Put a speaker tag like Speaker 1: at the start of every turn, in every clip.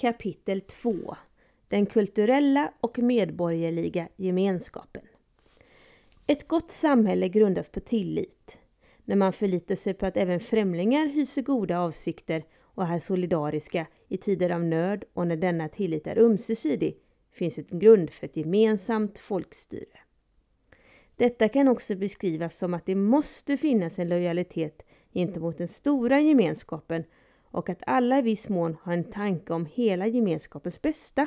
Speaker 1: Kapitel 2 Den kulturella och medborgerliga gemenskapen Ett gott samhälle grundas på tillit. När man förlitar sig på att även främlingar hyser goda avsikter och är solidariska i tider av nöd och när denna tillit är ömsesidig finns en grund för ett gemensamt folkstyre. Detta kan också beskrivas som att det måste finnas en lojalitet gentemot den stora gemenskapen och att alla i viss mån har en tanke om hela gemenskapens bästa.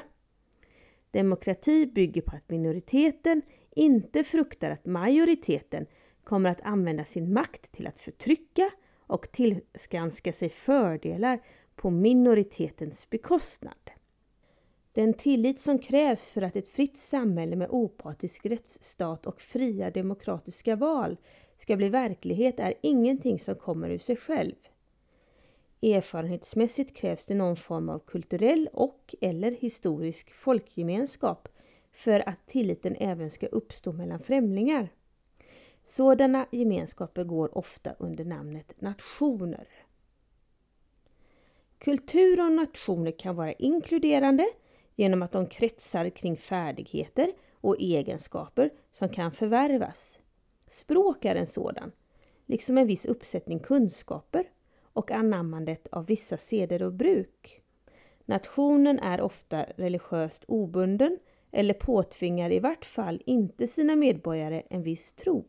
Speaker 1: Demokrati bygger på att minoriteten inte fruktar att majoriteten kommer att använda sin makt till att förtrycka och tillskanska sig fördelar på minoritetens bekostnad. Den tillit som krävs för att ett fritt samhälle med opartisk rättsstat och fria demokratiska val ska bli verklighet är ingenting som kommer ur sig själv. Erfarenhetsmässigt krävs det någon form av kulturell och eller historisk folkgemenskap för att tilliten även ska uppstå mellan främlingar. Sådana gemenskaper går ofta under namnet nationer. Kultur och nationer kan vara inkluderande genom att de kretsar kring färdigheter och egenskaper som kan förvärvas. Språk är en sådan, liksom en viss uppsättning kunskaper och anammandet av vissa seder och bruk. Nationen är ofta religiöst obunden eller påtvingar i vart fall inte sina medborgare en viss tro.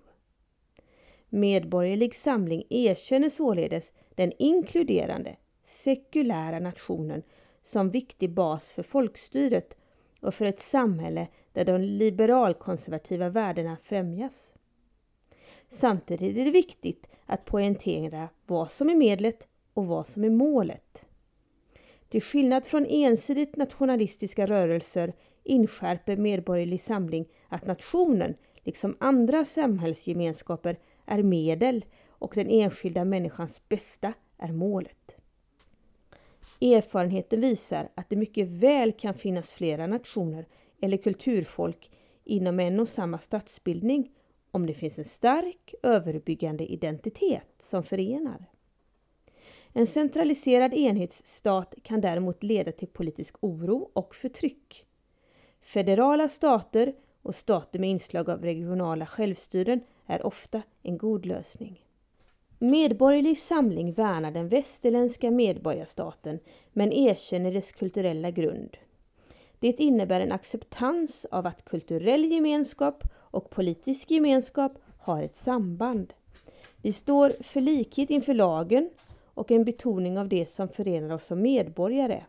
Speaker 1: Medborgerlig samling erkänner således den inkluderande, sekulära nationen som viktig bas för folkstyret och för ett samhälle där de liberalkonservativa värdena främjas. Samtidigt är det viktigt att poängtera vad som är medlet och vad som är målet. Till skillnad från ensidigt nationalistiska rörelser inskärper Medborgerlig Samling att nationen, liksom andra samhällsgemenskaper, är medel och den enskilda människans bästa är målet. Erfarenheten visar att det mycket väl kan finnas flera nationer eller kulturfolk inom en och samma statsbildning om det finns en stark överbyggande identitet som förenar. En centraliserad enhetsstat kan däremot leda till politisk oro och förtryck. Federala stater och stater med inslag av regionala självstyren är ofta en god lösning. Medborgerlig Samling värnar den västerländska medborgarstaten men erkänner dess kulturella grund. Det innebär en acceptans av att kulturell gemenskap och politisk gemenskap har ett samband. Vi står för likhet inför lagen och en betoning av det som förenar oss som medborgare.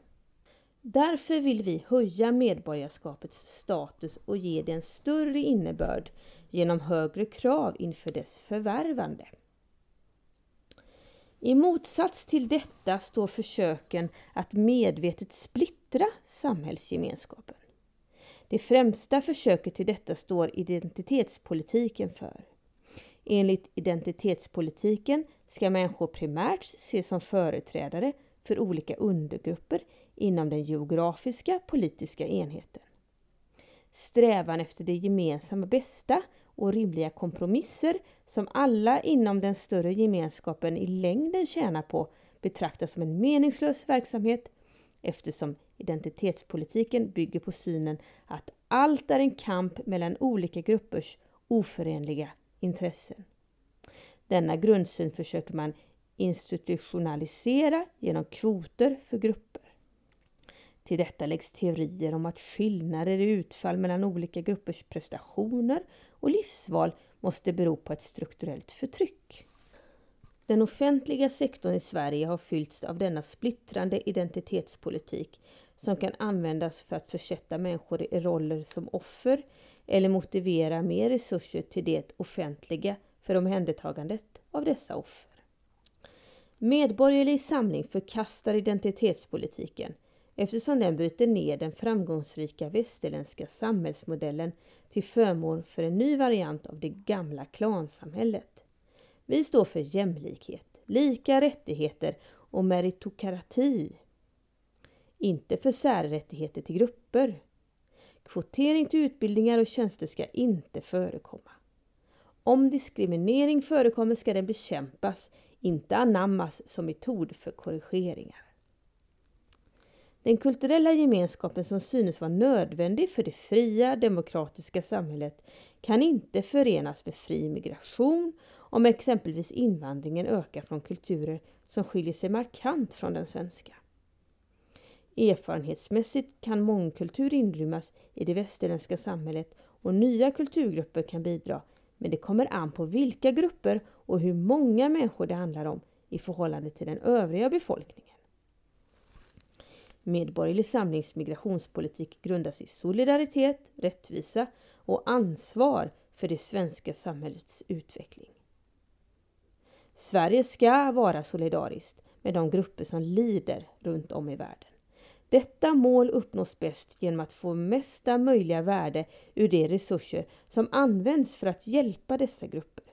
Speaker 1: Därför vill vi höja medborgarskapets status och ge det en större innebörd genom högre krav inför dess förvärvande. I motsats till detta står försöken att medvetet splittra samhällsgemenskapen. Det främsta försöket till detta står identitetspolitiken för. Enligt identitetspolitiken ska människor primärt ses som företrädare för olika undergrupper inom den geografiska politiska enheten. Strävan efter det gemensamma bästa och rimliga kompromisser som alla inom den större gemenskapen i längden tjänar på betraktas som en meningslös verksamhet eftersom identitetspolitiken bygger på synen att allt är en kamp mellan olika gruppers oförenliga intressen. Denna grundsyn försöker man institutionalisera genom kvoter för grupper. Till detta läggs teorier om att skillnader i utfall mellan olika gruppers prestationer och livsval måste bero på ett strukturellt förtryck. Den offentliga sektorn i Sverige har fyllts av denna splittrande identitetspolitik som kan användas för att försätta människor i roller som offer eller motivera mer resurser till det offentliga för omhändertagandet av dessa offer. Medborgerlig samling förkastar identitetspolitiken eftersom den bryter ner den framgångsrika västerländska samhällsmodellen till förmån för en ny variant av det gamla klansamhället. Vi står för jämlikhet, lika rättigheter och meritokrati. Inte för särrättigheter till grupper. Kvotering till utbildningar och tjänster ska inte förekomma. Om diskriminering förekommer ska den bekämpas, inte anammas som metod för korrigeringar. Den kulturella gemenskapen som synes vara nödvändig för det fria demokratiska samhället kan inte förenas med fri migration om exempelvis invandringen ökar från kulturer som skiljer sig markant från den svenska. Erfarenhetsmässigt kan mångkultur inrymmas i det västerländska samhället och nya kulturgrupper kan bidra, men det kommer an på vilka grupper och hur många människor det handlar om i förhållande till den övriga befolkningen. Medborgerlig samlings migrationspolitik grundas i solidaritet, rättvisa och ansvar för det svenska samhällets utveckling. Sverige ska vara solidariskt med de grupper som lider runt om i världen. Detta mål uppnås bäst genom att få mesta möjliga värde ur de resurser som används för att hjälpa dessa grupper.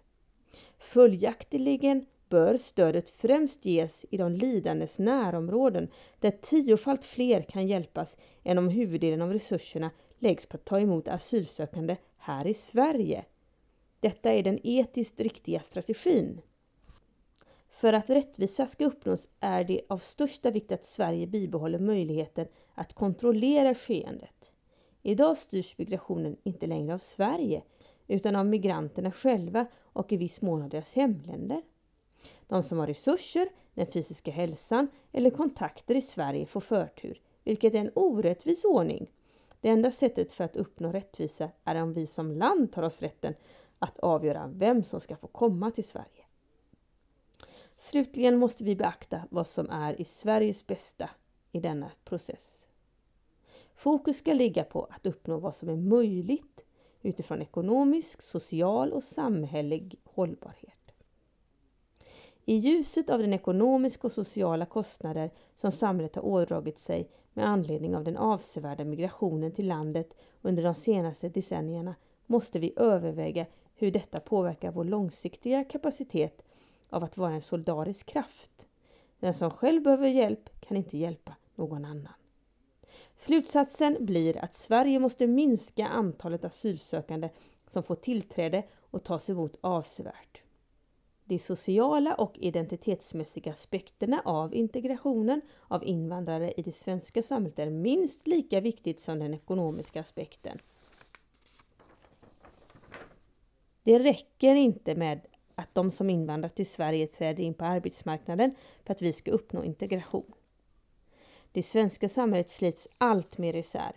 Speaker 1: Följaktligen bör stödet främst ges i de lidandes närområden där tiofalt fler kan hjälpas än om huvuddelen av resurserna läggs på att ta emot asylsökande här i Sverige. Detta är den etiskt riktiga strategin. För att rättvisa ska uppnås är det av största vikt att Sverige bibehåller möjligheten att kontrollera skeendet. Idag styrs migrationen inte längre av Sverige utan av migranterna själva och i viss mån av deras hemländer. De som har resurser, den fysiska hälsan eller kontakter i Sverige får förtur, vilket är en orättvis ordning. Det enda sättet för att uppnå rättvisa är om vi som land tar oss rätten att avgöra vem som ska få komma till Sverige. Slutligen måste vi beakta vad som är i Sveriges bästa i denna process. Fokus ska ligga på att uppnå vad som är möjligt utifrån ekonomisk, social och samhällelig hållbarhet. I ljuset av den ekonomiska och sociala kostnader som samhället har ådragit sig med anledning av den avsevärda migrationen till landet under de senaste decennierna måste vi överväga hur detta påverkar vår långsiktiga kapacitet av att vara en solidarisk kraft. Den som själv behöver hjälp kan inte hjälpa någon annan. Slutsatsen blir att Sverige måste minska antalet asylsökande som får tillträde och tas emot avsevärt. De sociala och identitetsmässiga aspekterna av integrationen av invandrare i det svenska samhället är minst lika viktigt som den ekonomiska aspekten. Det räcker inte med att de som invandrat till Sverige träder in på arbetsmarknaden för att vi ska uppnå integration. Det svenska samhället slits allt mer isär.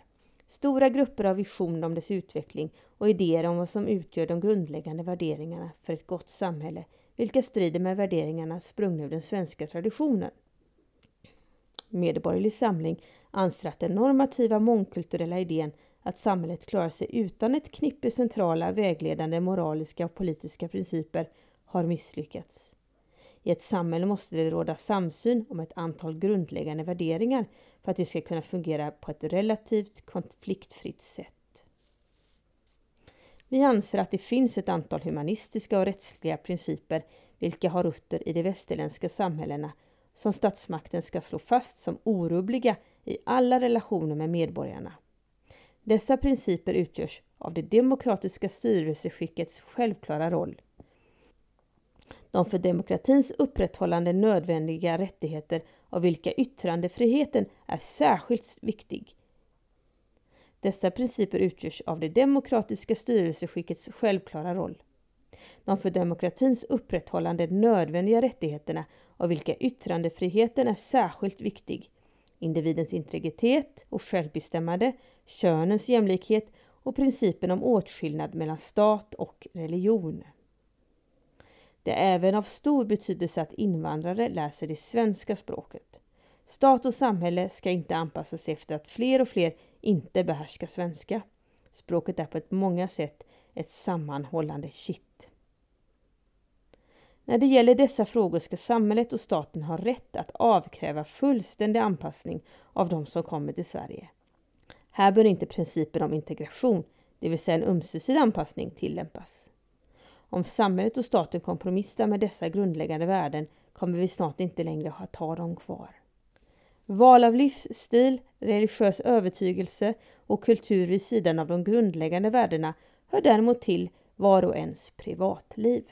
Speaker 1: Stora grupper har visioner om dess utveckling och idéer om vad som utgör de grundläggande värderingarna för ett gott samhälle, vilka strider med värderingarna sprungna ur den svenska traditionen. Medborgerlig Samling anser att den normativa mångkulturella idén att samhället klarar sig utan ett knippe centrala vägledande moraliska och politiska principer har misslyckats. I ett samhälle måste det råda samsyn om ett antal grundläggande värderingar för att det ska kunna fungera på ett relativt konfliktfritt sätt. Vi anser att det finns ett antal humanistiska och rättsliga principer vilka har rötter i de västerländska samhällena som statsmakten ska slå fast som orubbliga i alla relationer med medborgarna. Dessa principer utgörs av det demokratiska styrelseskickets självklara roll de för demokratins upprätthållande nödvändiga rättigheter av vilka yttrandefriheten är särskilt viktig. Dessa principer utgörs av det demokratiska styrelseskickets självklara roll. De för demokratins upprätthållande nödvändiga rättigheterna av vilka yttrandefriheten är särskilt viktig. Individens integritet och självbestämmande, könens jämlikhet och principen om åtskillnad mellan stat och religion. Det är även av stor betydelse att invandrare lär sig det svenska språket. Stat och samhälle ska inte anpassa sig efter att fler och fler inte behärskar svenska. Språket är på ett många sätt ett sammanhållande kitt. När det gäller dessa frågor ska samhället och staten ha rätt att avkräva fullständig anpassning av de som kommer till Sverige. Här bör inte principen om integration, det vill säga en ömsesidig anpassning, tillämpas. Om samhället och staten kompromissar med dessa grundläggande värden kommer vi snart inte längre att ha dem kvar. Val av livsstil, religiös övertygelse och kultur vid sidan av de grundläggande värdena hör däremot till var och ens privatliv.